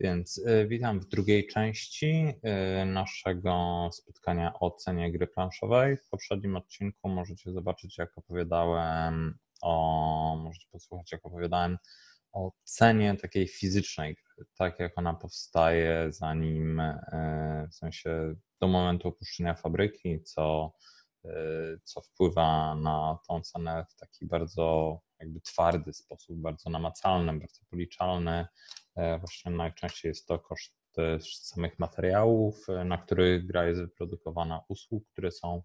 Więc y, witam w drugiej części y, naszego spotkania o cenie gry planszowej. W poprzednim odcinku możecie zobaczyć, jak opowiadałem o, możecie posłuchać, jak opowiadałem o cenie takiej fizycznej, tak jak ona powstaje, zanim w sensie do momentu opuszczenia fabryki, co, co wpływa na tą cenę w taki bardzo jakby twardy sposób, bardzo namacalny, bardzo policzalny. E, właśnie najczęściej jest to koszt samych materiałów, e, na których gra jest wyprodukowana, usług, które są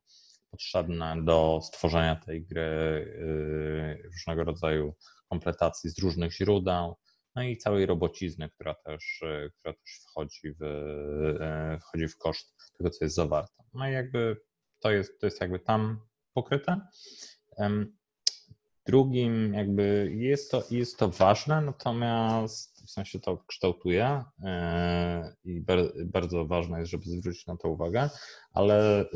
potrzebne do stworzenia tej gry, e, różnego rodzaju kompletacji z różnych źródeł, no i całej robocizny, która też, która też wchodzi, w, wchodzi w koszt tego, co jest zawarte. No i jakby to jest, to jest jakby tam pokryte. Drugim jakby jest to, jest to ważne, natomiast w sensie to kształtuje e, i bardzo ważne jest, żeby zwrócić na to uwagę, ale e,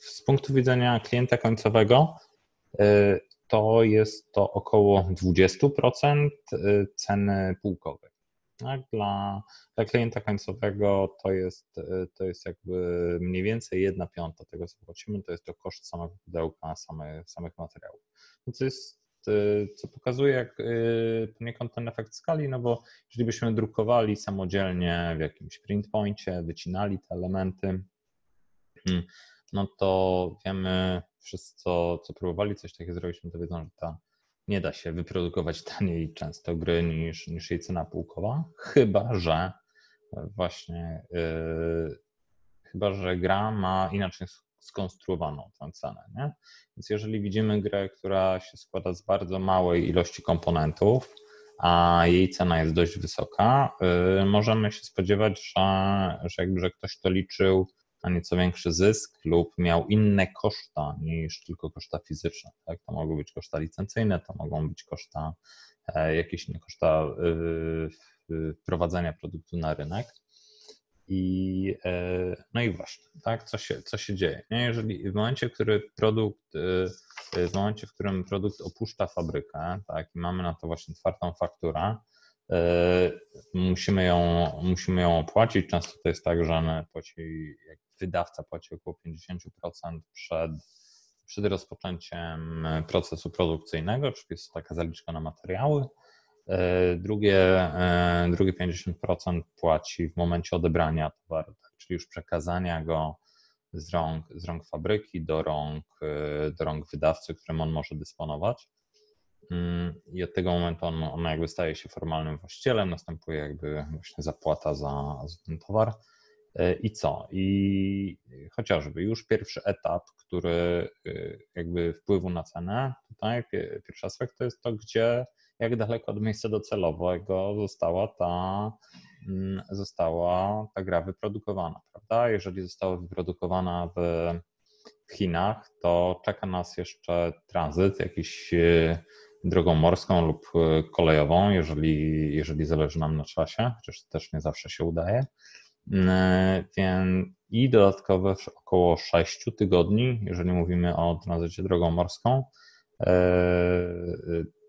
z punktu widzenia klienta końcowego e, to jest to około 20% ceny pułkowej. Tak? Dla, dla klienta końcowego to jest, to jest jakby mniej więcej jedna piąta tego, co płacimy, to jest to koszt samego pudełka, same, samych materiałów. No co jest co pokazuje jak y, poniekąd ten efekt skali, no bo jeżeli byśmy drukowali samodzielnie w jakimś print poincie, wycinali te elementy, hmm, no to wiemy, wszyscy co, co próbowali coś takiego zrobić, no to wiedzą, że ta nie da się wyprodukować taniej często gry niż, niż jej cena półkowa, chyba że właśnie yy, chyba, że gra ma inaczej skonstruowaną tę cenę. Nie? Więc jeżeli widzimy grę, która się składa z bardzo małej ilości komponentów, a jej cena jest dość wysoka, yy, możemy się spodziewać, że, że, jakby, że ktoś to liczył na nieco większy zysk lub miał inne koszta niż tylko koszta fizyczne. Tak? To mogą być koszta licencyjne, to mogą być koszta, e, jakieś inne koszta yy, wprowadzenia produktu na rynek. I, e, no i właśnie, tak, co się, co się dzieje? Nie? Jeżeli w momencie, w którym produkt, e, w momencie, w którym produkt opuszcza fabrykę, tak, i mamy na to właśnie twardą fakturę, e, musimy ją, musimy ją opłacić. Często to jest tak, że płaci, wydawca płaci około 50% przed, przed rozpoczęciem procesu produkcyjnego, czyli jest to taka zaliczka na materiały. Drugie, drugie 50% płaci w momencie odebrania towaru, tak, czyli już przekazania go z rąk, z rąk fabryki do rąk, e, do rąk wydawcy, którym on może dysponować. Mm, I od tego momentu on, on jakby staje się formalnym właścicielem, następuje jakby właśnie zapłata za, za ten towar. I co? I chociażby już pierwszy etap, który jakby wpływu na cenę, tutaj pierwszy aspekt to jest to, gdzie jak daleko od miejsca docelowego została ta, została ta gra wyprodukowana, prawda? Jeżeli została wyprodukowana w, Chinach, to czeka nas jeszcze tranzyt, jakiś e, drogą morską lub e, kolejową, jeżeli, jeżeli zależy nam na czasie, chociaż też nie zawsze się udaje. Mm, e, i dodatkowe około 6 tygodni, jeżeli mówimy o tranzycie drogą morską,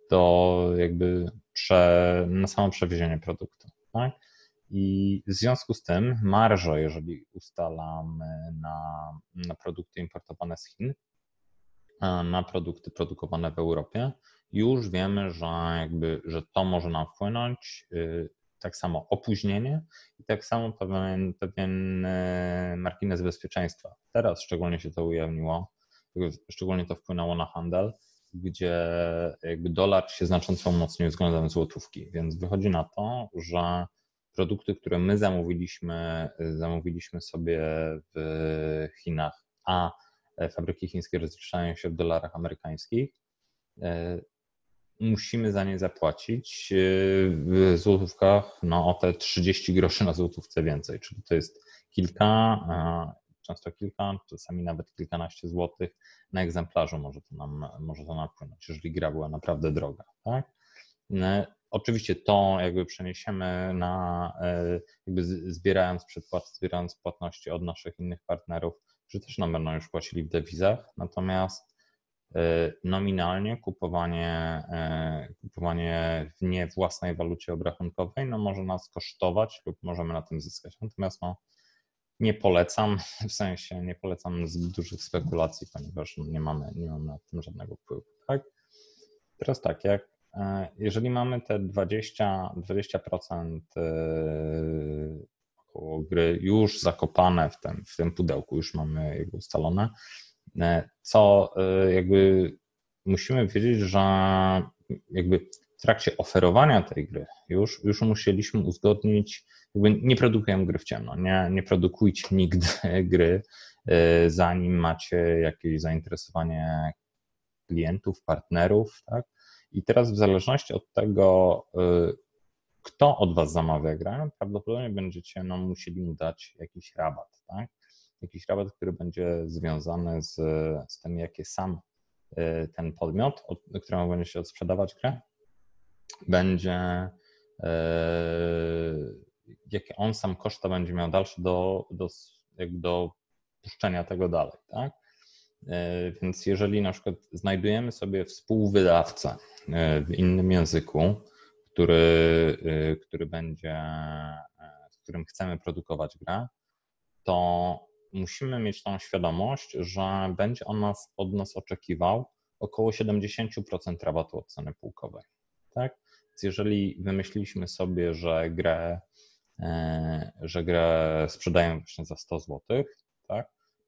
do jakby prze, na samo przewiezienie produktu. Tak? I w związku z tym marża, jeżeli ustalamy na, na produkty importowane z Chin, na produkty produkowane w Europie, już wiemy, że, jakby, że to może nam wpłynąć. Y, tak samo opóźnienie i tak samo pewien, pewien y, margines bezpieczeństwa. Teraz szczególnie się to ujawniło, szczególnie to wpłynęło na handel, gdzie jakby dolar się znacząco umocnił względem złotówki, więc wychodzi na to, że produkty, które my zamówiliśmy, zamówiliśmy sobie w Chinach, a fabryki chińskie rozliczają się w dolarach amerykańskich, e, musimy za nie zapłacić e, w złotówkach no, o te 30 groszy na złotówce więcej, czyli to jest kilka często kilka, czasami nawet kilkanaście złotych na egzemplarzu może to nam, może to nam wpłynąć, jeżeli gra była naprawdę droga. Tak? E, oczywiście to jakby przeniesiemy na, e, jakby zbierając przedpłaty, zbierając płatności od naszych innych partnerów, którzy też nam będą już płacili w dewizach, natomiast nominalnie kupowanie, kupowanie w nie własnej walucie obrachunkowej no może nas kosztować lub możemy na tym zyskać. Natomiast no, nie polecam, w sensie nie polecam zbyt dużych spekulacji, ponieważ nie mamy, nie mamy na tym żadnego wpływu. Tak? Teraz tak, jak e, jeżeli mamy te 20, 20% e, około gry już zakopane w tym, w tym pudełku, już mamy jakby ustalone, e, co jakby musimy wiedzieć, że jakby w trakcie oferowania tej gry już, już musieliśmy uzgodnić jakby nie produkujemy gry w ciemno. Nie, nie produkujcie nigdy gry, e, zanim macie jakieś zainteresowanie klientów, partnerów, tak? I teraz w zależności od tego, e, kto od Was zamawia grę, prawdopodobnie będziecie no, musieli mu dać jakiś rabat, tak? Jakiś rabat, który będzie związany z, z tym, jakie sam e, ten podmiot, od któremu będzie się odsprzedawać grę, będzie jakie on sam koszta będzie miał dalsze do, do, do puszczenia tego dalej, tak? E, więc jeżeli na przykład znajdujemy sobie współwydawcę e, w innym języku, który, e, który będzie, z którym chcemy produkować grę, to musimy mieć tą świadomość, że będzie on nas, od nas oczekiwał około 70% rabatu od ceny pułkowej. Tak? Więc jeżeli wymyśliliśmy sobie, że grę że grę sprzedają właśnie za 100 zł?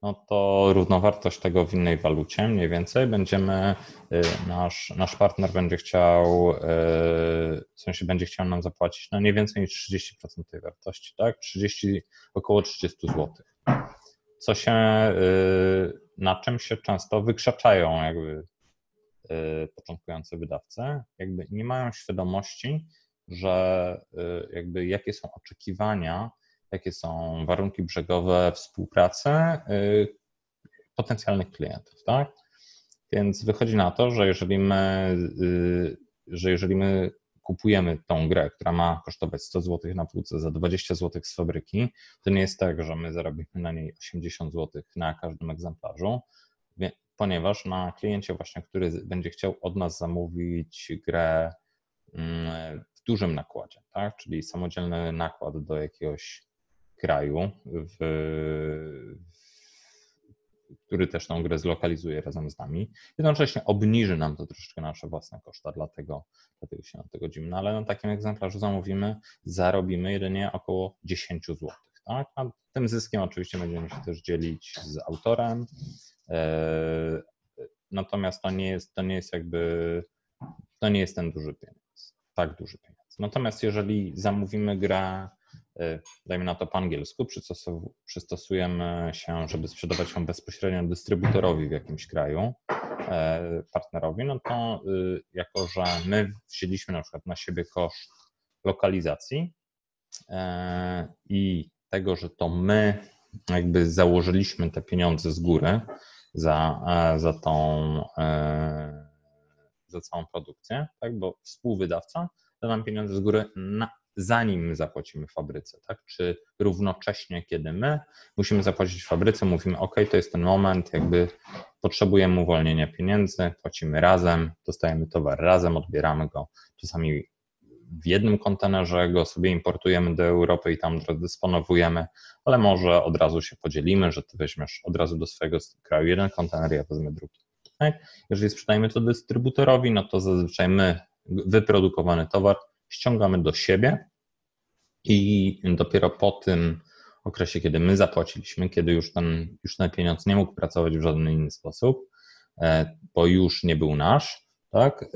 No to równowartość tego w innej walucie mniej więcej będziemy, e, nasz, nasz partner będzie chciał, e, w sensie będzie chciał nam zapłacić no nie więcej niż 30% tej wartości, tak? 30, około 30 zł. Co się, na czym się często wykrzaczają jakby początkujący wydawcy, jakby nie mają świadomości, że y, jakby jakie są oczekiwania, jakie są warunki brzegowe współpracy y, potencjalnych klientów, tak? Więc wychodzi na to, że jeżeli my, y, że jeżeli my kupujemy tą grę, która ma kosztować 100 zł na półce za 20 zł z fabryki, to nie jest tak, że my zarobimy na niej 80 zł na każdym egzemplarzu, ponieważ na kliencie właśnie, który będzie chciał od nas zamówić grę mm, dużym nakładzie, tak? czyli samodzielny nakład do jakiegoś kraju, w, który też tą grę zlokalizuje razem z nami. Jednocześnie obniży nam to troszeczkę nasze własne koszta, dlatego, dlatego się na to godzimy. No ale na takim egzemplarzu zamówimy, zarobimy jedynie około 10 zł. Tak? A tym zyskiem oczywiście będziemy się też dzielić z autorem. E, natomiast to nie jest, to nie jest jakby, to nie jest ten duży pieniądz, tak duży pieniądz. Natomiast jeżeli zamówimy grę, dajmy na to po angielsku, przystosujemy się, żeby sprzedawać ją bezpośrednio dystrybutorowi w jakimś kraju, e, partnerowi, no to y, jako, że my wzięliśmy na przykład na siebie koszt lokalizacji e, i tego, że to my jakby założyliśmy te pieniądze z góry za, e, za tą za całą produkcję, tak? bo współwydawca da nam pieniądze z góry, na, zanim zapłacimy fabryce, tak? Czy równocześnie, kiedy my musimy zapłacić fabryce, mówimy, OK, to jest ten moment, jakby potrzebujemy uwolnienia pieniędzy, płacimy razem, dostajemy towar razem, odbieramy go czasami w jednym kontenerze, go sobie importujemy do Europy i tam dysponowujemy, ale może od razu się podzielimy, że ty weźmiesz od razu do swojego kraju jeden kontener, ja wezmę drugi. Tak? Jeżeli sprzedajemy to dystrybutorowi, no to zazwyczaj my wyprodukowany towar ściągamy do siebie i dopiero po tym okresie, kiedy my zapłaciliśmy, kiedy już ten, już ten pieniądz nie mógł pracować w żaden inny sposób, e, bo już nie był nasz, tak, e,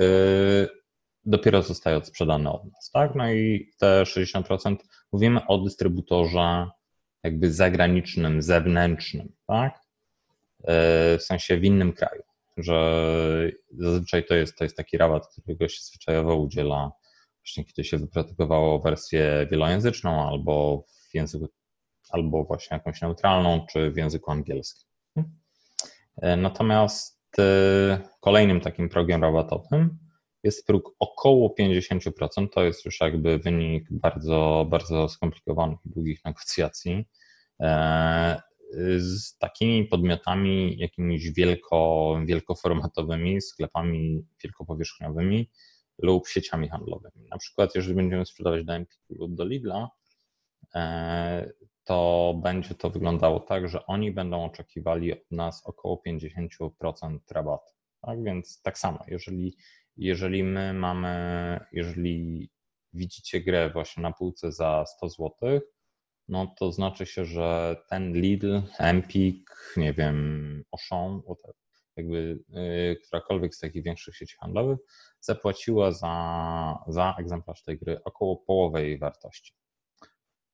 dopiero zostaje odsprzedany od nas, tak, no i te 60% mówimy o dystrybutorze jakby zagranicznym, zewnętrznym, tak, e, w sensie w innym kraju że zazwyczaj to jest, to jest taki rabat, którego się zwyczajowo udziela właśnie kiedy się wyprodukowało wersję wielojęzyczną albo w języku, albo właśnie jakąś neutralną, czy w języku angielskim. Natomiast e, kolejnym takim progiem rabatowym jest próg około 50%. To jest już jakby wynik bardzo, bardzo skomplikowanych długich negocjacji. E, z takimi podmiotami jakimiś wielko, wielkoformatowymi, sklepami wielkopowierzchniowymi lub sieciami handlowymi. Na przykład, jeżeli będziemy sprzedawać do Empiku lub do Lidla, e, to będzie to wyglądało tak, że oni będą oczekiwali od nas około 50% rabatu. Tak więc tak samo, jeżeli, jeżeli my mamy, jeżeli widzicie grę właśnie na półce za 100 zł, no to znaczy się, że ten Lidl, Empik, nie wiem, Auchan, jakby yy, którakolwiek z takich większych sieci handlowych zapłaciła za, za egzemplarz tej gry około połowy jej wartości.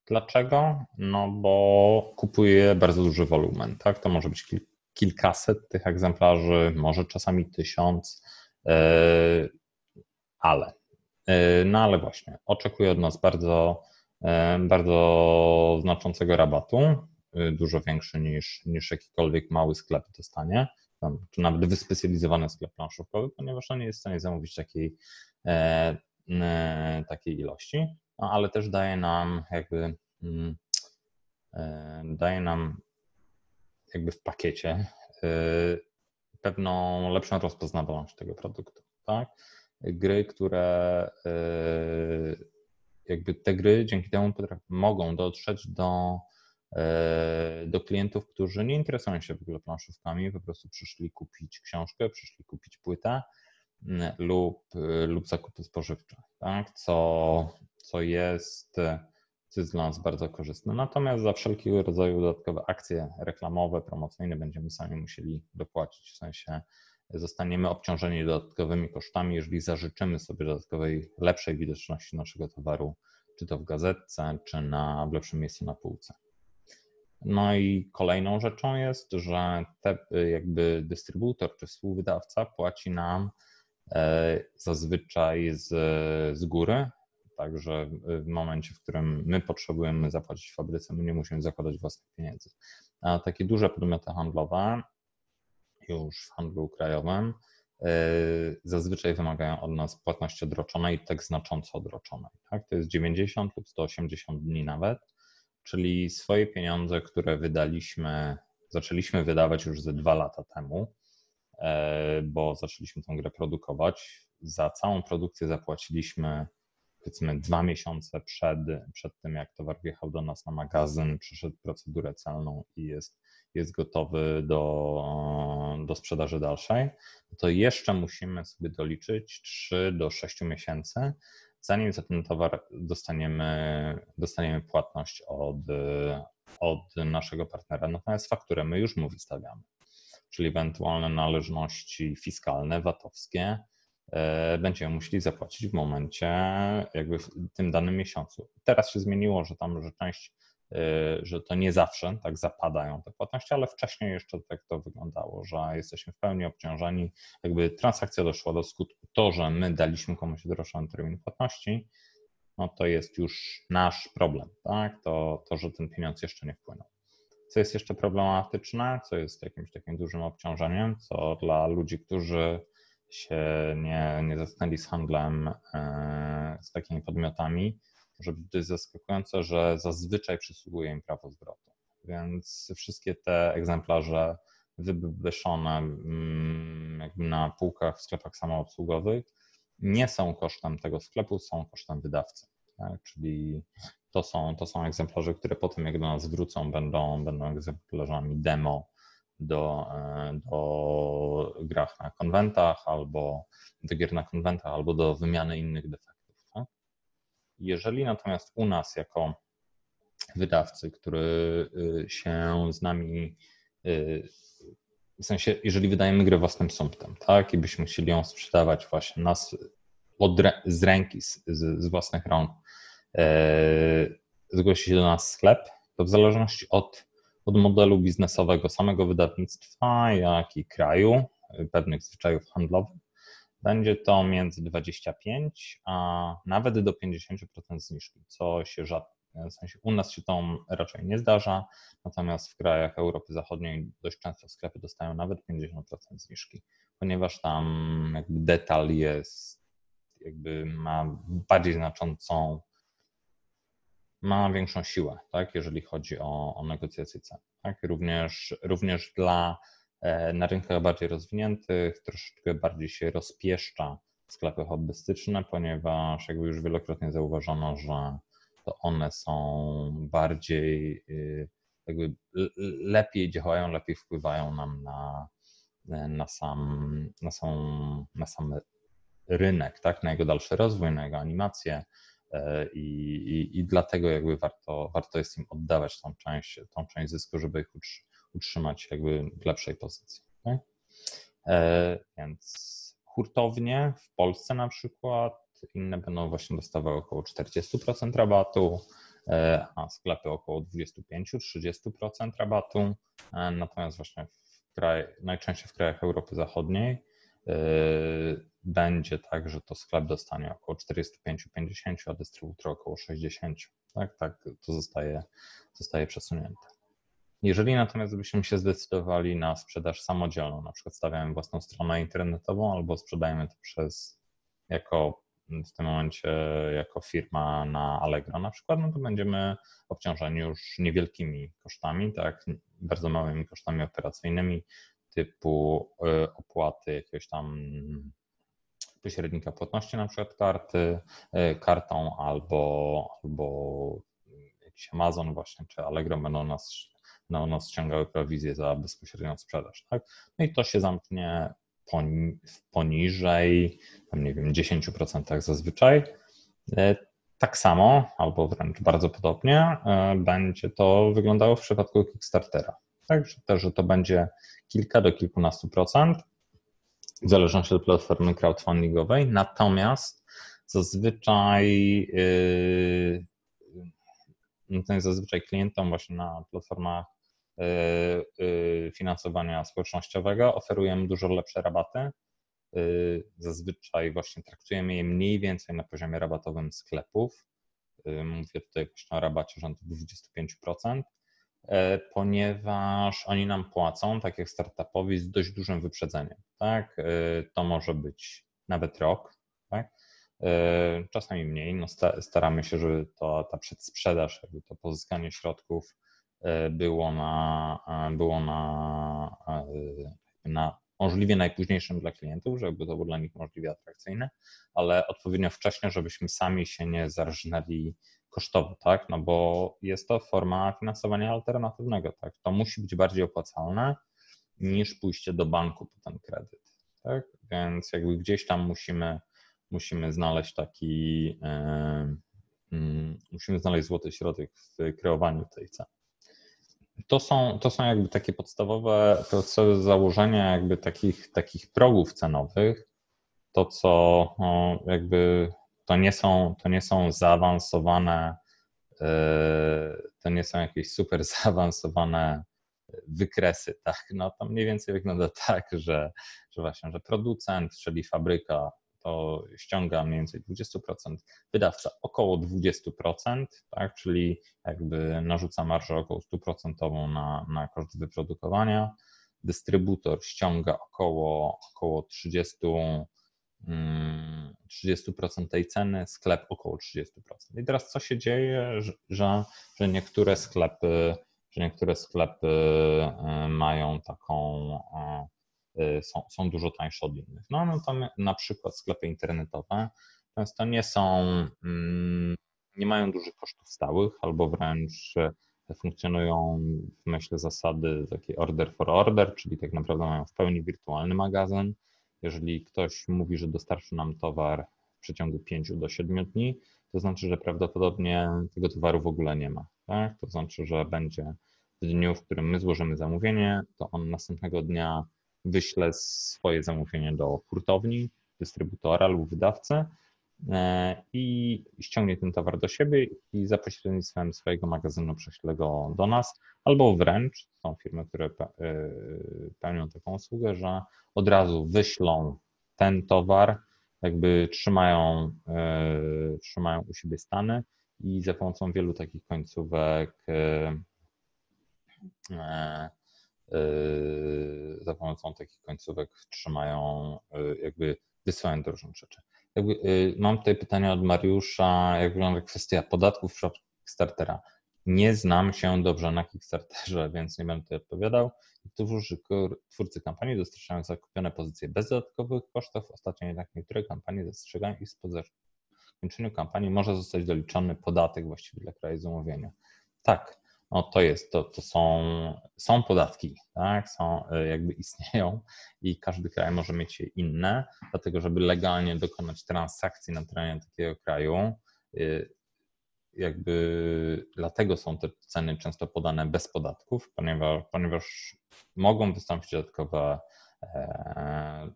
Dlaczego? No bo kupuje bardzo duży wolumen, tak? To może być kilkaset tych egzemplarzy, może czasami tysiąc, yy, ale, yy, no ale właśnie, oczekuje od nas bardzo bardzo znaczącego rabatu, dużo większy niż, niż jakikolwiek mały sklep dostanie, czy nawet wyspecjalizowany sklep planszówkowy, ponieważ on nie jest w stanie zamówić takiej, e, takiej ilości, no, ale też daje nam jakby mm, daje nam jakby w pakiecie pewną lepszą rozpoznawalność tego produktu. Tak? Gry, które jakby te gry dzięki temu mogą dotrzeć do, e, do klientów, którzy nie interesują się w ogóle planszówkami, po prostu przyszli kupić książkę, przyszli kupić płytę lub, e, lub zakupy spożywcze, tak? co, co, jest, co jest dla nas bardzo korzystne. Natomiast za wszelkiego rodzaju dodatkowe akcje reklamowe, promocyjne będziemy sami musieli dopłacić, w sensie zostaniemy obciążeni dodatkowymi kosztami, jeżeli zażyczymy sobie dodatkowej, lepszej widoczności naszego towaru, czy to w gazetce, czy na, w lepszym miejscu na półce. No i kolejną rzeczą jest, że te, jakby dystrybutor czy współwydawca płaci nam e, zazwyczaj z, z góry, także w momencie, w którym my potrzebujemy zapłacić fabryce, my nie musimy zakładać własnych pieniędzy. A takie duże podmioty handlowe już w handlu krajowym, e, zazwyczaj wymagają od nas płatności odroczonej, tak znacząco odroczonej. Tak? To jest 90 lub 180 dni nawet, czyli swoje pieniądze, które wydaliśmy, zaczęliśmy wydawać już ze dwa lata temu, e, bo zaczęliśmy tę grę produkować. Za całą produkcję zapłaciliśmy powiedzmy dwa miesiące przed, przed tym, jak towar wjechał do nas na magazyn, przeszedł procedurę celną i jest jest gotowy do, do sprzedaży dalszej, to jeszcze musimy sobie doliczyć 3 do 6 miesięcy, zanim za ten towar dostaniemy, dostaniemy płatność od, od naszego partnera. Natomiast fakturę my już mu wystawiamy, czyli ewentualne należności fiskalne, VAT-owskie e, będziemy musieli zapłacić w momencie, jakby w tym danym miesiącu. Teraz się zmieniło, że tam, że część że to nie zawsze tak zapadają te płatności, ale wcześniej jeszcze tak to wyglądało, że jesteśmy w pełni obciążeni, jakby transakcja doszła do skutku. To, że my daliśmy komuś droższy termin płatności, no to jest już nasz problem, tak? To, to, że ten pieniądz jeszcze nie wpłynął. Co jest jeszcze problematyczne, co jest jakimś takim dużym obciążeniem, co dla ludzi, którzy się nie, nie zetknęli z handlem, e, z takimi podmiotami, może być dość zaskakujące, że zazwyczaj przysługuje im prawo zwrotu. Więc wszystkie te egzemplarze wywieszone mm, jakby na półkach w sklepach samoobsługowych nie są kosztem tego sklepu, są kosztem wydawcy. Tak? Czyli to są, to są egzemplarze, które potem jak do nas wrócą, będą, będą egzemplarzami demo do, e, do grach na konwentach albo do gier na konwentach albo do wymiany innych defektów. Jeżeli natomiast u nas jako wydawcy, który y, się z nami, y, w sensie, jeżeli wydajemy grę własnym sumptem, tak, i byśmy chcieli ją sprzedawać właśnie nas od, z ręki, z, z własnych rąk, e, zgłosi się do nas sklep, to w zależności od, od modelu biznesowego samego wydawnictwa, jak i kraju, pewnych zwyczajów handlowych, będzie to między 25 a nawet do 50% zniżki, co się rzadko, w sensie u nas się to raczej nie zdarza, natomiast w krajach Europy Zachodniej dość często sklepy dostają nawet 50% zniżki, ponieważ tam jakby detal jest, jakby ma bardziej znaczącą ma większą siłę, tak, jeżeli chodzi o, o negocjacje cen. Tak? Również, również dla na rynkach bardziej rozwiniętych troszeczkę bardziej się rozpieszcza sklepy hobbystyczne, ponieważ jakby już wielokrotnie zauważono, że to one są bardziej y, jakby lepiej działają, lepiej wpływają nam na, na, sam, na, sam, na sam rynek, tak? na jego dalszy rozwój, na jego animację. E, I, i, i dlatego jakby warto, warto jest im oddawać tą część, tą część zysku, żeby ich utrzymać jakby w lepszej pozycji. Tak? Więc hurtownie w Polsce na przykład inne będą właśnie dostawały około 40% rabatu, e, a sklepy około 25-30% rabatu. Natomiast właśnie w kraj, najczęściej w krajach Europy Zachodniej będzie tak, że to sklep dostanie około 45-50, a dystrybutor około 60. Tak, tak, to zostaje, zostaje przesunięte. Jeżeli natomiast byśmy się zdecydowali na sprzedaż samodzielną, na przykład stawiamy własną stronę internetową albo sprzedajemy to przez jako w tym momencie jako firma na Allegro na przykład, no to będziemy obciążeni już niewielkimi kosztami, tak, bardzo małymi kosztami operacyjnymi typu y, opłaty jakiegoś tam pośrednika płatności, na przykład karty, y, kartą albo, albo jakiś Amazon właśnie, czy Allegro będą nas, no, nas ściągały prowizję za bezpośrednią sprzedaż. Tak? No i to się zamknie poniżej, tam nie wiem, 10% zazwyczaj. Y, tak samo, albo wręcz bardzo podobnie, będzie to wyglądało w przypadku Kickstartera. Tak, że, to, że to będzie kilka do kilkunastu procent, w zależności od platformy crowdfundingowej. Natomiast zazwyczaj yy, zazwyczaj klientom właśnie na platformach finansowania społecznościowego oferujemy dużo lepsze rabaty. Yy, zazwyczaj właśnie traktujemy je mniej więcej na poziomie rabatowym sklepów. Mówię tutaj właśnie o rabacie rzędu 25%. E, ponieważ oni nam płacą, tak jak startupowi, z dość dużym wyprzedzeniem. Tak? To może być nawet rok, tak? Czasami mniej. No staramy się, żeby to, ta przedsprzedaż, jakby to pozyskanie środków było na, było na, na możliwie najpóźniejszym dla klientów, żeby to było dla nich możliwie atrakcyjne, ale odpowiednio wcześnie, żebyśmy sami się nie zarżnęli kosztowo, tak? No bo jest to forma finansowania alternatywnego, tak? To musi być bardziej opłacalne niż pójście do banku po ten kredyt, tak? Więc jakby gdzieś tam musimy, musimy znaleźć taki, yy, yy, musimy znaleźć złoty środek w kreowaniu tej ceny. To są, to są jakby takie podstawowe, podstawowe założenia jakby takich, takich progów cenowych, to co no, jakby to nie są, to nie są zaawansowane, e, to nie są jakieś super zaawansowane wykresy, tak? No to mniej więcej wygląda tak, że, że właśnie, że producent, czyli fabryka, to ściąga mniej więcej 20%, wydawca około 20%, tak? czyli jakby narzuca marżę około 100% na, na koszt wyprodukowania. Dystrybutor ściąga około, około 30, 30% tej ceny, sklep około 30%. I teraz co się dzieje, że, że niektóre sklepy, że niektóre sklepy e, mają taką, e, są, są dużo tańsze od innych. No, no to na przykład sklepy internetowe często nie są, mm, nie mają dużych kosztów stałych albo wręcz funkcjonują w myśl zasady takiej order for order, czyli tak naprawdę mają w pełni wirtualny magazyn, jeżeli ktoś mówi, że dostarczy nam towar w przeciągu 5 do 7 dni, to znaczy, że prawdopodobnie tego towaru w ogóle nie ma. Tak? To znaczy, że będzie w dniu, w którym my złożymy zamówienie, to on następnego dnia wyśle swoje zamówienie do hurtowni, dystrybutora lub wydawcy e, i ściągnie ten towar do siebie i za pośrednictwem swojego magazynu prześle go do nas, albo wręcz są firmy, które e, pełnią taką usługę, że od razu wyślą ten towar, jakby trzymają, e, trzymają u siebie stany i za pomocą wielu takich końcówek za pomocą takich końcówek trzymają, jakby wysyłają do różnych rzeczy. Jakby, mam tutaj pytanie od Mariusza, jak wygląda kwestia podatków Kickstartera. Nie znam się dobrze na Kickstarterze, więc nie będę tutaj odpowiadał. Niektórzy twórcy kampanii dostrzegają zakupione pozycje bez dodatkowych kosztów. Ostatnio jednak niektóre kampanie dostrzegają, iż po zakończeniu kampanii może zostać doliczony podatek właściwie dla kraju zamówienia. Tak, no to jest, to, to są, są podatki, tak, są, e, jakby istnieją i każdy kraj może mieć je inne, dlatego żeby legalnie dokonać transakcji na terenie takiego kraju, e, jakby dlatego są te ceny często podane bez podatków, ponieważ, ponieważ mogą wystąpić dodatkowe, e,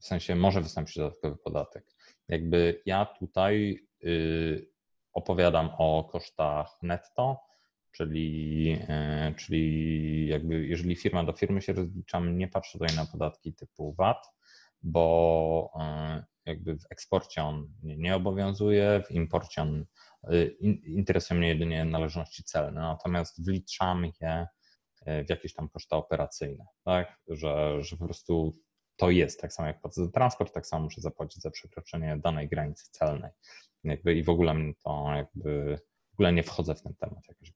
w sensie może wystąpić dodatkowy podatek. Jakby ja tutaj y, opowiadam o kosztach netto, czyli, e, czyli jakby jeżeli firma do firmy się rozliczam, nie patrzę tutaj na podatki typu VAT, bo e, jakby w eksporcie on nie obowiązuje, w imporcie on e, interesuje mnie jedynie należności celne, natomiast wliczam je w jakieś tam koszta operacyjne, tak, że, że po prostu to jest, tak samo jak płacę za transport, tak samo muszę zapłacić za przekroczenie danej granicy celnej. Jakby I w ogóle mnie to jakby, w ogóle nie wchodzę w ten temat jakoś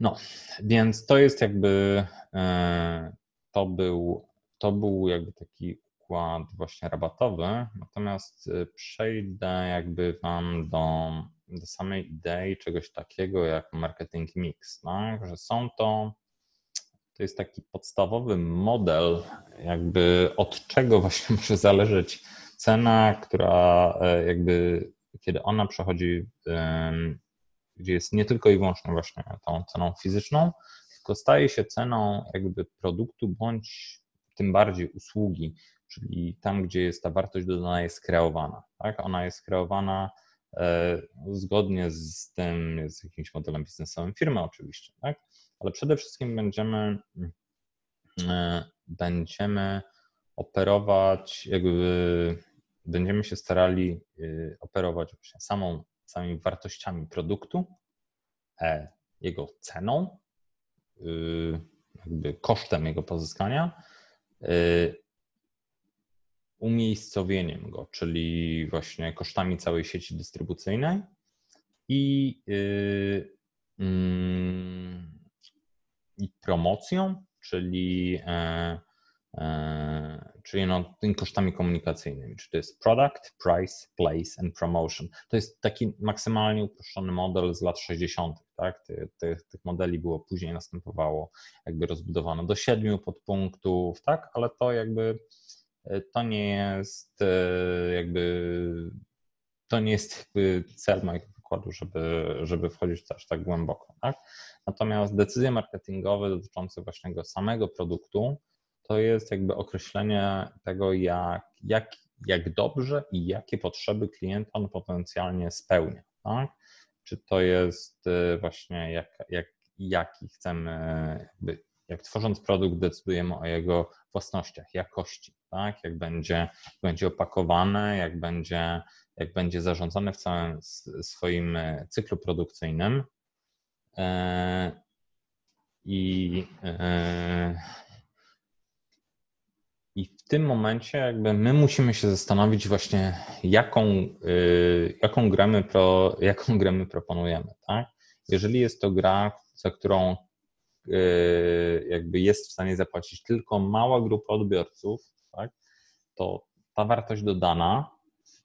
No, więc to jest jakby, e, to był, to był jakby taki układ właśnie rabatowy, natomiast e, przejdę jakby Wam do, do samej idei czegoś takiego jak marketing mix, tak? że są to, to jest taki podstawowy model jakby od czego właśnie może zależeć cena, która e, jakby kiedy ona przechodzi gdzie jest nie tylko i wyłącznie właśnie tą ceną fizyczną, tylko staje się ceną jakby produktu bądź tym bardziej usługi, czyli tam, gdzie jest ta wartość dodana jest kreowana. Tak? Ona jest kreowana e, zgodnie z tym, z jakimś modelem biznesowym firmy oczywiście, tak? ale przede wszystkim będziemy, e, będziemy operować, jakby będziemy się starali e, operować właśnie samą samymi wartościami produktu, e, jego ceną, y, jakby kosztem jego pozyskania, y, umiejscowieniem go, czyli właśnie kosztami całej sieci dystrybucyjnej i, y, mm, i promocją, czyli e, czyli no, tymi kosztami komunikacyjnymi, czy to jest product, price, place and promotion. To jest taki maksymalnie uproszczony model z lat 60. Tak? Ty, ty, tych modeli było później następowało, jakby rozbudowano do siedmiu podpunktów, tak? ale to jakby e, to nie jest e, jakby to nie jest jakby cel mojego wykładu, żeby, żeby wchodzić aż tak głęboko. Tak? Natomiast decyzje marketingowe dotyczące właśnie samego produktu, to jest jakby określenie tego, jak, jak, jak dobrze i jakie potrzeby klienta on potencjalnie spełnia. Tak? Czy to jest y, właśnie jak, jak, jaki chcemy, jakby, jak tworząc produkt decydujemy o jego własnościach, jakości, tak? jak będzie, będzie opakowane, jak będzie, jak będzie zarządzane w całym swoim y, cyklu produkcyjnym. E, I e, tym momencie jakby my musimy się zastanowić właśnie, jaką, y, jaką, grę, my pro, jaką grę my proponujemy. Tak? Jeżeli jest to gra, za którą y, jakby jest w stanie zapłacić tylko mała grupa odbiorców, tak? to ta wartość dodana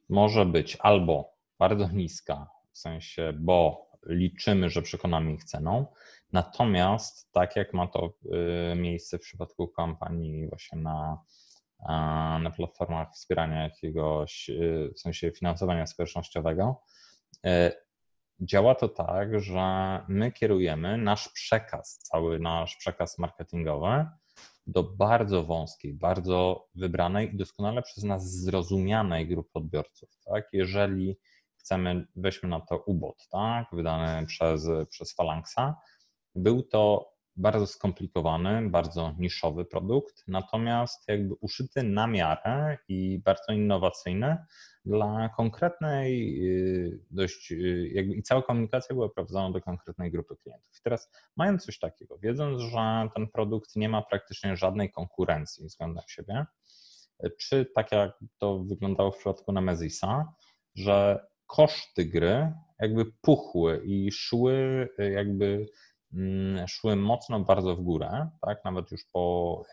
może być albo bardzo niska, w sensie, bo liczymy, że przekonamy ich ceną, Natomiast tak jak ma to y, miejsce w przypadku kampanii właśnie na, na platformach wspierania jakiegoś, y, w sensie finansowania społecznościowego, y, działa to tak, że my kierujemy nasz przekaz, cały nasz przekaz marketingowy do bardzo wąskiej, bardzo wybranej i doskonale przez nas zrozumianej grupy odbiorców. Tak? Jeżeli chcemy, weźmy na to UBOT, tak? wydany przez, przez Phalanxa, był to bardzo skomplikowany, bardzo niszowy produkt, natomiast jakby uszyty na miarę i bardzo innowacyjny dla konkretnej y, dość, y, jakby i cała komunikacja była prowadzona do konkretnej grupy klientów. I teraz mając coś takiego, wiedząc, że ten produkt nie ma praktycznie żadnej konkurencji względem siebie, czy tak jak to wyglądało w przypadku Nemezisa, że koszty gry jakby puchły i szły jakby szły mocno bardzo w górę, tak? Nawet już po,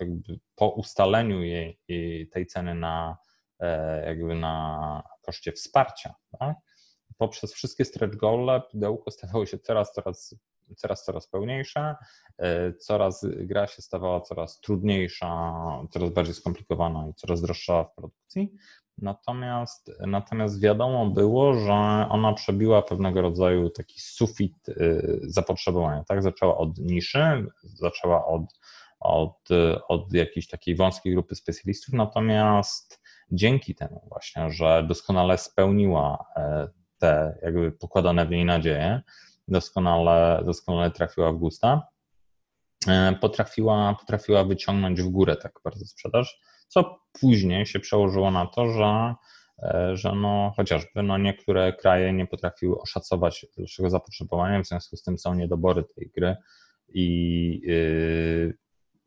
po ustaleniu jej, jej tej ceny na e, jakby na koszcie wsparcia, tak? Poprzez wszystkie stretch goale pudełko stawało się coraz, coraz, coraz, coraz pełniejsze, e, coraz gra się stawała coraz trudniejsza, coraz bardziej skomplikowana i coraz droższa w produkcji. Natomiast, natomiast wiadomo było, że ona przebiła pewnego rodzaju taki sufit y, zapotrzebowania. Tak? Zaczęła od niszy, zaczęła od, od, od jakiejś takiej wąskiej grupy specjalistów, natomiast dzięki temu właśnie, że doskonale spełniła e, te jakby pokładane w niej nadzieje, doskonale, doskonale trafiła w gusta, e, potrafiła, potrafiła wyciągnąć w górę tak bardzo sprzedaż co później się przełożyło na to, że, e, że no, chociażby no, niektóre kraje nie potrafiły oszacować dalszego zapotrzebowania, w związku z tym są niedobory tej gry i yy,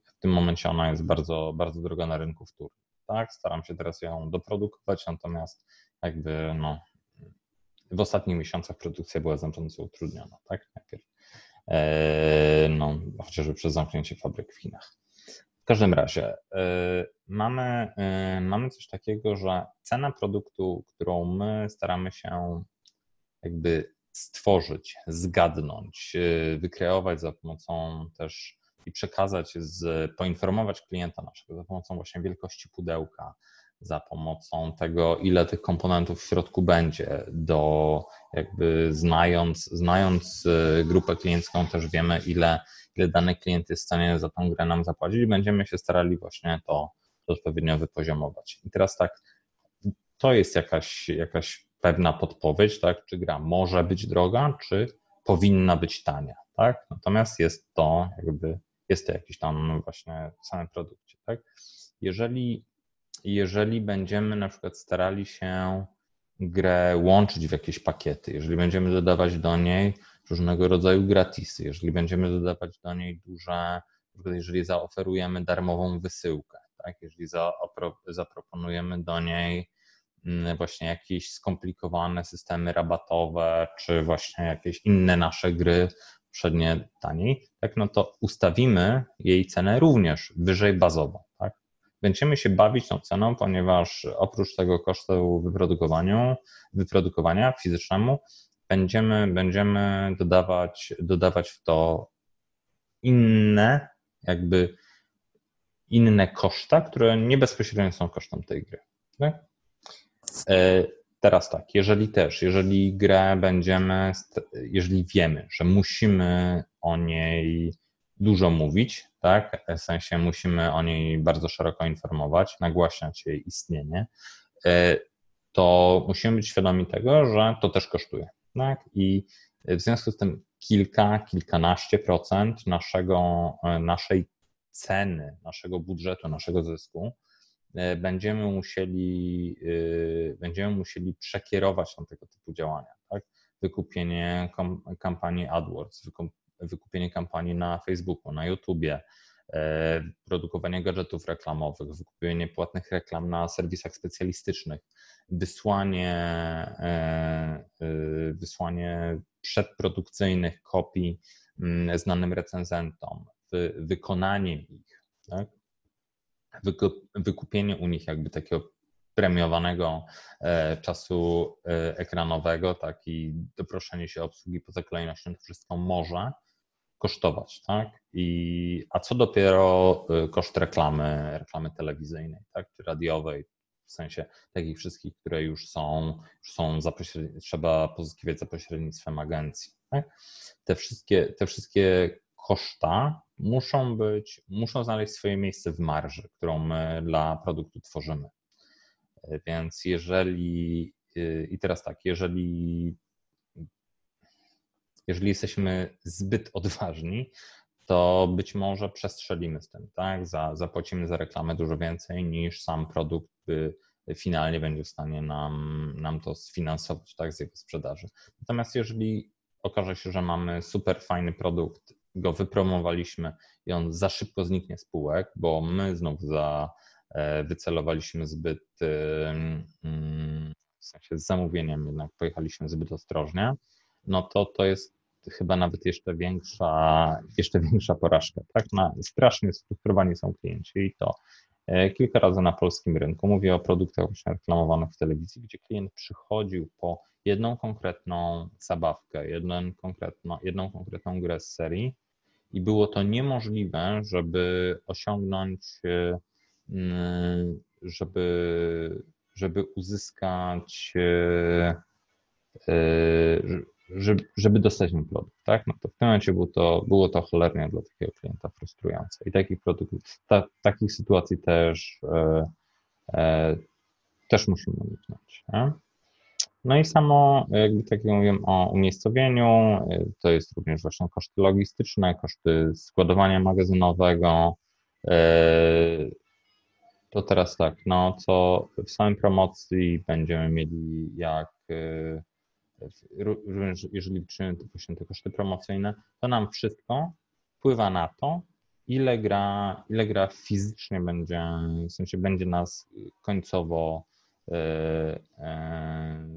w tym momencie ona jest bardzo, bardzo droga na rynku wtórnym. Tak? Staram się teraz ją doprodukować, natomiast jakby no, w ostatnich miesiącach produkcja była znacząco utrudniona. Tak? Najpierw e, no, chociażby przez zamknięcie fabryk w Chinach. W każdym razie y, mamy, y, mamy coś takiego, że cena produktu, którą my staramy się jakby stworzyć, zgadnąć, y, wykreować za pomocą też i przekazać, z, poinformować klienta naszego za pomocą właśnie wielkości pudełka, za pomocą tego, ile tych komponentów w środku będzie, do jakby znając, znając grupę kliencką też wiemy, ile ile dany klient jest w stanie za tą grę nam zapłacić będziemy się starali właśnie to odpowiednio wypoziomować. I teraz tak, to jest jakaś, jakaś pewna podpowiedź, tak, czy gra może być droga, czy powinna być tania, tak? Natomiast jest to jakby, jest to jakiś tam właśnie w samym produkcie, tak? Jeżeli, jeżeli będziemy na przykład starali się grę łączyć w jakieś pakiety, jeżeli będziemy dodawać do niej różnego rodzaju gratisy, jeżeli będziemy dodawać do niej duże, jeżeli zaoferujemy darmową wysyłkę, tak? jeżeli zaproponujemy do niej mm, właśnie jakieś skomplikowane systemy rabatowe, czy właśnie jakieś inne nasze gry przednie taniej, tak, no to ustawimy jej cenę również wyżej bazową. Tak? Będziemy się bawić tą ceną, ponieważ oprócz tego kosztu wyprodukowania, wyprodukowania fizycznemu, będziemy, będziemy dodawać, dodawać w to inne, jakby inne koszta, które nie bezpośrednio są kosztem tej gry. Tak? E, teraz tak, jeżeli też, jeżeli grę będziemy, jeżeli wiemy, że musimy o niej dużo mówić, tak, w sensie musimy o niej bardzo szeroko informować, nagłaśniać jej istnienie, e, to musimy być świadomi tego, że to też kosztuje. Tak? I w związku z tym kilka, kilkanaście procent naszego, e, naszej ceny, naszego budżetu, naszego zysku e, będziemy musieli, będziemy musieli przekierować na tego typu działania. Tak? Wykupienie kampanii AdWords, wykupienie kampanii na Facebooku, na YouTubie, produkowanie gadżetów reklamowych, wykupienie płatnych reklam na serwisach specjalistycznych, wysłanie, e, e, wysłanie przedprodukcyjnych kopii mm, znanym recenzentom, wykonanie ich, tak? wykupienie u nich jakby takiego premiowanego e, czasu ekranowego, tak i doproszenie się obsługi poza kolejnością, to wszystko może kosztować, tak? I, a co dopiero koszt reklamy, reklamy telewizyjnej, tak, czy radiowej, w sensie takich wszystkich, które już są, już są za trzeba pozyskiwać za pośrednictwem agencji. Tak? Te, wszystkie, te wszystkie koszta muszą być, muszą znaleźć swoje miejsce w marży, którą my dla produktu tworzymy. Więc jeżeli, i teraz tak, jeżeli, jeżeli jesteśmy zbyt odważni, to być może przestrzelimy z tym, tak? Za, zapłacimy za reklamę dużo więcej niż sam produkt finalnie będzie w stanie nam, nam to sfinansować, tak, z jego sprzedaży. Natomiast jeżeli okaże się, że mamy super fajny produkt, go wypromowaliśmy i on za szybko zniknie z półek, bo my znów za, e, wycelowaliśmy zbyt, w sensie z zamówieniem jednak pojechaliśmy zbyt ostrożnie, no to to jest chyba nawet jeszcze większa, jeszcze większa porażka. Tak? Na, strasznie sfrustrowani są klienci i to e, kilka razy na polskim rynku. Mówię o produktach właśnie reklamowanych w telewizji, gdzie klient przychodził po jedną konkretną zabawkę, jedną konkretną, jedną konkretną grę z serii i było to niemożliwe, żeby osiągnąć, e, żeby, żeby uzyskać e, żeby, dostać ten produkt, tak? No to w tym momencie było to, było to cholernie dla takiego klienta frustrujące. I takich produktów, ta, takich sytuacji też, e, e, też musimy uniknąć. Nie? No i samo, jakby tak jak mówiłem o umiejscowieniu, e, to jest również właśnie koszty logistyczne, koszty składowania magazynowego. E, to teraz tak, no co w samej promocji będziemy mieli jak e, również jeżeli liczymy właśnie te koszty promocyjne, to nam wszystko wpływa na to, ile gra, ile gra fizycznie będzie, w sensie będzie nas końcowo, e, e,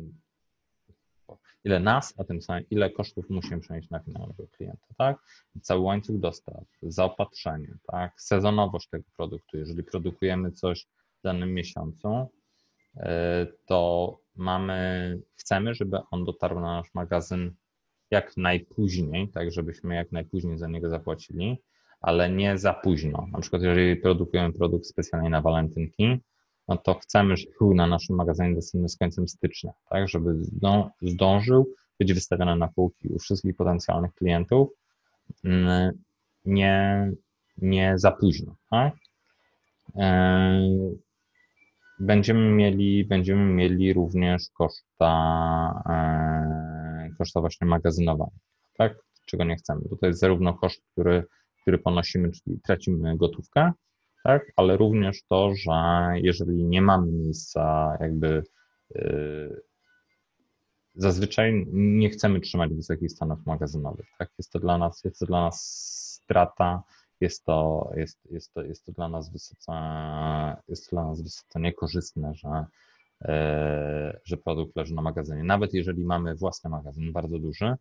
ile nas, a tym samym ile kosztów musimy przenieść na finalnego klienta, tak? Cały łańcuch dostaw, zaopatrzenie, tak? Sezonowość tego produktu, jeżeli produkujemy coś w danym miesiącu, e, to mamy, chcemy, żeby on dotarł na nasz magazyn jak najpóźniej, tak żebyśmy jak najpóźniej za niego zapłacili, ale nie za późno. Na przykład, jeżeli produkujemy produkt specjalnie na walentynki, no to chcemy, żeby był na naszym magazynie dostępny z końcem stycznia, tak, żeby zdążył być wystawiony na półki u wszystkich potencjalnych klientów, mm, nie, nie za późno. Tak? E, Będziemy mieli, będziemy mieli również koszta, e, koszta właśnie magazynowania, tak? Czego nie chcemy. Bo to jest zarówno koszt, który, który ponosimy, czyli tracimy gotówkę, tak? Ale również to, że jeżeli nie mamy miejsca jakby yy, zazwyczaj nie chcemy trzymać wysokich stanów magazynowych, tak? Jest to dla nas, jest to dla nas strata, jest to, jest, jest to, jest to dla nas wysoce, jest dla nas wysoce niekorzystne, że, e, że produkt leży na magazynie. Nawet jeżeli mamy własny magazyn, bardzo duży,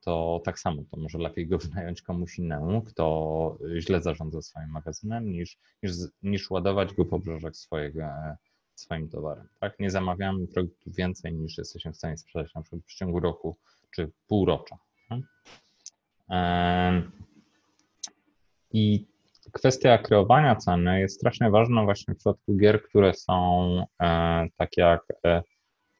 to tak samo, to może lepiej go wynająć komuś innemu, kto źle zarządza swoim magazynem, niż, niż, niż ładować go po brzeżach swojego, swoim towarem. Tak? Nie zamawiamy produktów więcej niż jesteśmy w stanie sprzedać na przykład w ciągu roku czy półrocza. Tak? I kwestia kreowania ceny jest strasznie ważna właśnie w przypadku gier, które są e, tak jak e,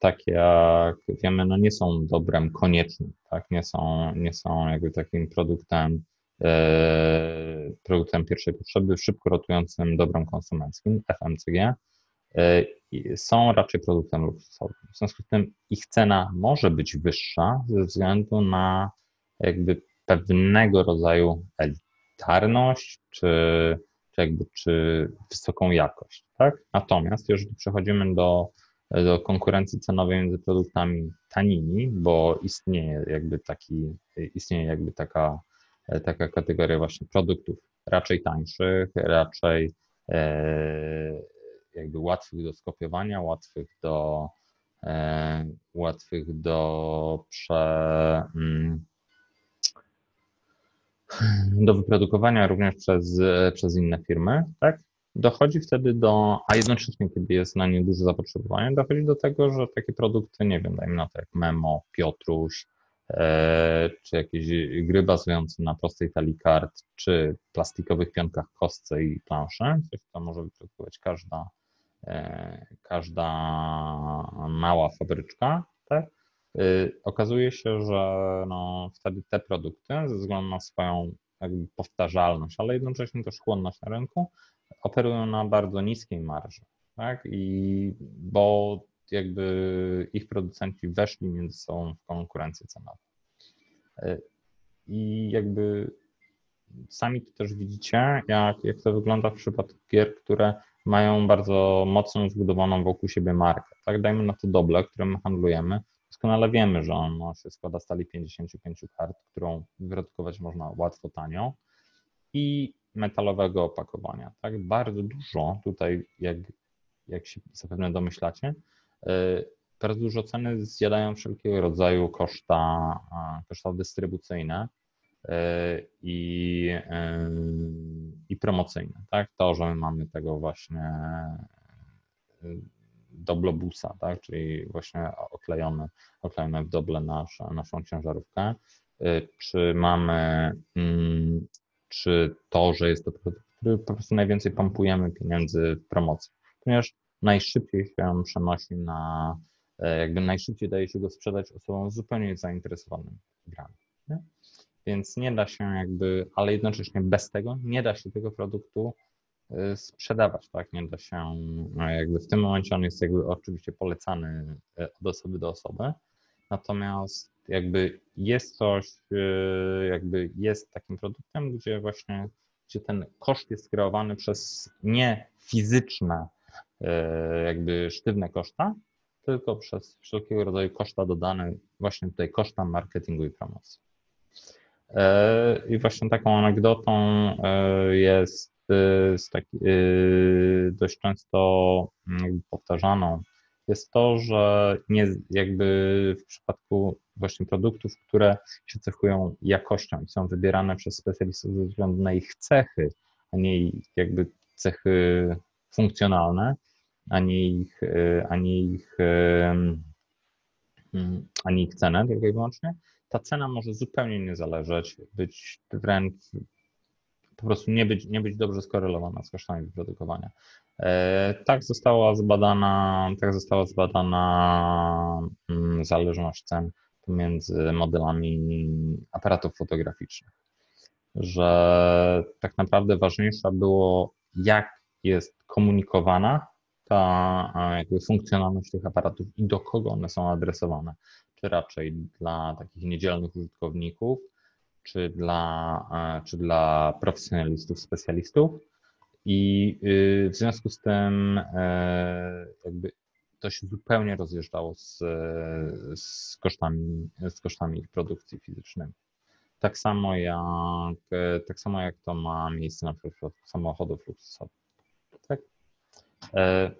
tak jak wiemy, no nie są dobrem koniecznym, tak? Nie są, nie są jakby takim produktem, e, produktem pierwszej potrzeby, szybko rotującym dobrem konsumenckim, FMCG, e, są raczej produktem luksusowym. W związku z tym ich cena może być wyższa ze względu na jakby pewnego rodzaju elitarność, czy, czy, jakby, czy wysoką jakość. Tak? Natomiast jeżeli przechodzimy do, do konkurencji cenowej między produktami tanimi, bo istnieje jakby taki, istnieje jakby taka, taka kategoria właśnie produktów raczej tańszych, raczej e, jakby łatwych do skopiowania, łatwych do, e, łatwych do prze, mm, do wyprodukowania również przez, przez inne firmy, tak? Dochodzi wtedy do, a jednocześnie, kiedy jest na nie duże zapotrzebowanie, dochodzi do tego, że takie produkty, nie wiem, dajmy na to jak Memo, Piotruś, e, czy jakieś gry bazujące na prostej talii kart, czy plastikowych pionkach kostce i plansze, coś, co może wyprodukować każda, e, każda mała fabryczka, tak? Y, okazuje się, że no, wtedy te produkty, ze względu na swoją powtarzalność, ale jednocześnie też chłonność na rynku, operują na bardzo niskiej marży. Tak? I bo jakby ich producenci weszli między sobą w konkurencję cenową. Y, I jakby sami to też widzicie, jak, jak to wygląda w przypadku gier, które mają bardzo mocno zbudowaną wokół siebie markę. Tak, dajmy na to doble, którym my handlujemy doskonale wiemy, że on się składa z talii 55 kart, którą wyprodukować można łatwo, tanio i metalowego opakowania. Tak, bardzo dużo tutaj, jak, jak się zapewne domyślacie, y, bardzo dużo ceny zjadają wszelkiego rodzaju koszta, koszta dystrybucyjne i, i promocyjne. Tak? To, że my mamy tego właśnie doblobusa, tak? czyli właśnie oklejony, oklejony w doble nasz, naszą ciężarówkę. Czy mamy, mm, czy to, że jest to produkt, który po prostu najwięcej pompujemy pieniędzy w promocji, ponieważ najszybciej się przenosi na, e, jakby najszybciej daje się go sprzedać osobom zupełnie zainteresowanym grami. Więc nie da się jakby, ale jednocześnie bez tego nie da się tego produktu sprzedawać, tak? Nie da się, e, jakby w tym momencie on jest jakby oczywiście polecany od osoby do osoby, natomiast jakby jest coś, jakby jest takim produktem, gdzie właśnie, gdzie ten koszt jest kreowany przez nie fizyczne jakby sztywne koszta, tylko przez wszelkiego rodzaju koszta dodane, właśnie tutaj koszta marketingu i promocji. I właśnie taką anegdotą e, jest taki, dość często powtarzaną, jest to, że nie, jakby w przypadku właśnie produktów, które się cechują jakością i są wybierane przez specjalistów ze względu na ich cechy, a nie jakby cechy funkcjonalne, ani ich, e, ani ich, e, mm, ani ich cenę tylko i wyłącznie, ta cena może zupełnie nie zależeć, być wręcz po prostu nie być, nie być dobrze skorelowana z kosztami wyprodukowania. E, tak została zbadana, tak została zbadana mm, zależność cen pomiędzy modelami aparatów fotograficznych, że tak naprawdę ważniejsze było, jak jest komunikowana ta jakby funkcjonalność tych aparatów i do kogo one są adresowane. Czy raczej dla takich niedzielnych użytkowników, czy dla, czy dla profesjonalistów, specjalistów. I y, w związku z tym e, jakby to się zupełnie rozjeżdżało z, z, kosztami, z kosztami produkcji fizycznymi. Tak samo jak, tak samo jak to ma miejsce na przykład w samochodów luksusowych. Tak? E,